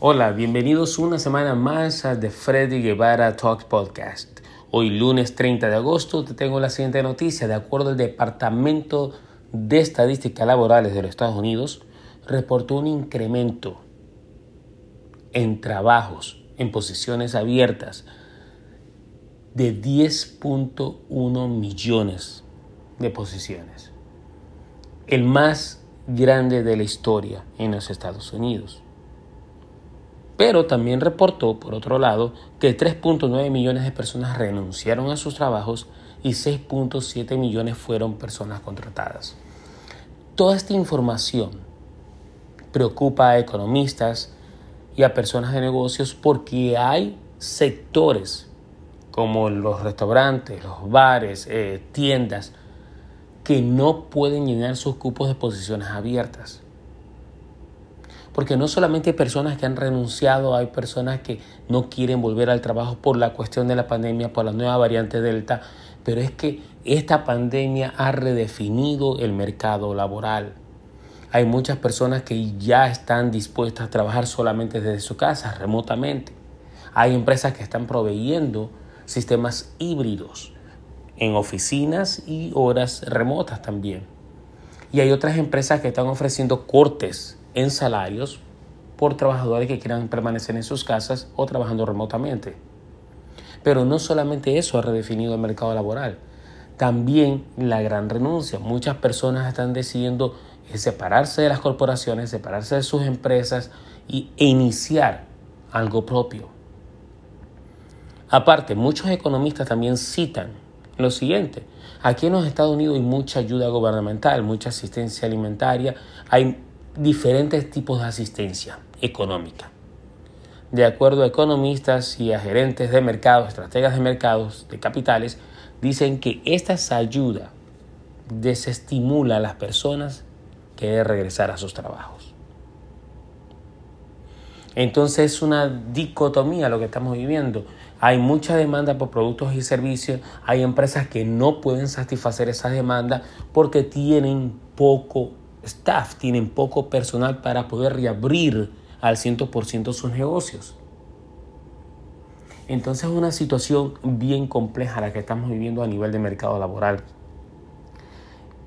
Hola, bienvenidos una semana más a The Freddy Guevara Talks Podcast. Hoy lunes 30 de agosto te tengo la siguiente noticia. De acuerdo al Departamento de Estadísticas Laborales de los Estados Unidos, reportó un incremento en trabajos, en posiciones abiertas, de 10.1 millones de posiciones. El más grande de la historia en los Estados Unidos. Pero también reportó, por otro lado, que 3.9 millones de personas renunciaron a sus trabajos y 6.7 millones fueron personas contratadas. Toda esta información preocupa a economistas y a personas de negocios porque hay sectores como los restaurantes, los bares, eh, tiendas, que no pueden llenar sus cupos de posiciones abiertas. Porque no solamente hay personas que han renunciado, hay personas que no quieren volver al trabajo por la cuestión de la pandemia, por la nueva variante Delta, pero es que esta pandemia ha redefinido el mercado laboral. Hay muchas personas que ya están dispuestas a trabajar solamente desde su casa, remotamente. Hay empresas que están proveyendo sistemas híbridos en oficinas y horas remotas también. Y hay otras empresas que están ofreciendo cortes en salarios por trabajadores que quieran permanecer en sus casas o trabajando remotamente. Pero no solamente eso ha redefinido el mercado laboral, también la gran renuncia. Muchas personas están decidiendo separarse de las corporaciones, separarse de sus empresas y, e iniciar algo propio. Aparte, muchos economistas también citan lo siguiente. Aquí en los Estados Unidos hay mucha ayuda gubernamental, mucha asistencia alimentaria, hay diferentes tipos de asistencia económica. De acuerdo a economistas y a gerentes de mercados, estrategas de mercados, de capitales, dicen que esta ayuda desestimula a las personas que regresar a sus trabajos. Entonces es una dicotomía lo que estamos viviendo. Hay mucha demanda por productos y servicios, hay empresas que no pueden satisfacer esa demanda porque tienen poco staff, tienen poco personal para poder reabrir al 100% sus negocios. Entonces es una situación bien compleja la que estamos viviendo a nivel de mercado laboral.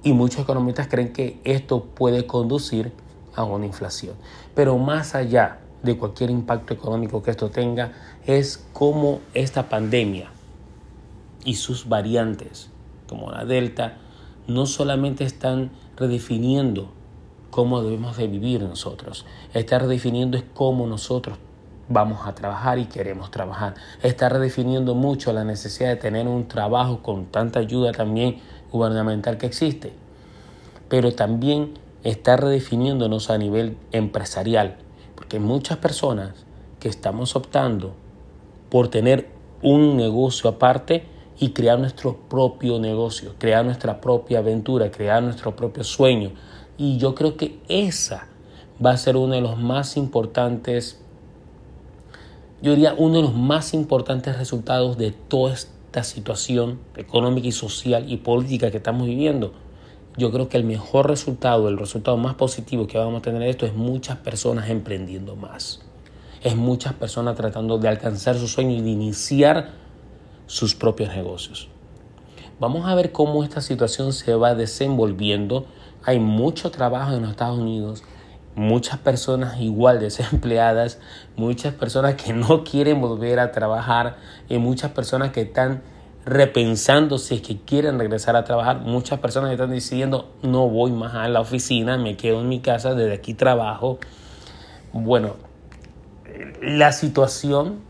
Y muchos economistas creen que esto puede conducir a una inflación. Pero más allá de cualquier impacto económico que esto tenga es cómo esta pandemia y sus variantes, como la Delta, no solamente están redefiniendo cómo debemos de vivir nosotros, está redefiniendo es cómo nosotros vamos a trabajar y queremos trabajar. Está redefiniendo mucho la necesidad de tener un trabajo con tanta ayuda también gubernamental que existe. Pero también está redefiniéndonos a nivel empresarial porque muchas personas que estamos optando por tener un negocio aparte y crear nuestro propio negocio, crear nuestra propia aventura, crear nuestro propio sueño. Y yo creo que esa va a ser uno de los más importantes, yo diría uno de los más importantes resultados de toda esta situación económica y social y política que estamos viviendo yo creo que el mejor resultado, el resultado más positivo que vamos a tener esto es muchas personas emprendiendo más. Es muchas personas tratando de alcanzar su sueño y de iniciar sus propios negocios. Vamos a ver cómo esta situación se va desenvolviendo. Hay mucho trabajo en los Estados Unidos, muchas personas igual desempleadas, muchas personas que no quieren volver a trabajar y muchas personas que están repensando si es que quieren regresar a trabajar. Muchas personas están decidiendo no voy más a la oficina, me quedo en mi casa, desde aquí trabajo. Bueno, la situación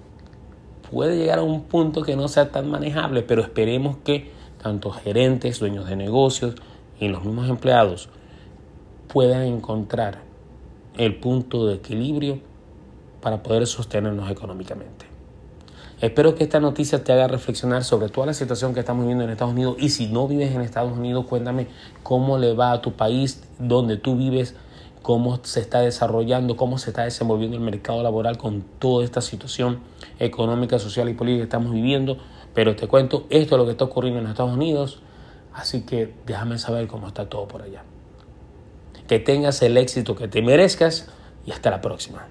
puede llegar a un punto que no sea tan manejable, pero esperemos que tanto gerentes, dueños de negocios y los mismos empleados puedan encontrar el punto de equilibrio para poder sostenernos económicamente. Espero que esta noticia te haga reflexionar sobre toda la situación que estamos viviendo en Estados Unidos y si no vives en Estados Unidos, cuéntame cómo le va a tu país, donde tú vives, cómo se está desarrollando, cómo se está desenvolviendo el mercado laboral con toda esta situación económica, social y política que estamos viviendo. Pero te cuento, esto es lo que está ocurriendo en Estados Unidos, así que déjame saber cómo está todo por allá. Que tengas el éxito que te merezcas y hasta la próxima.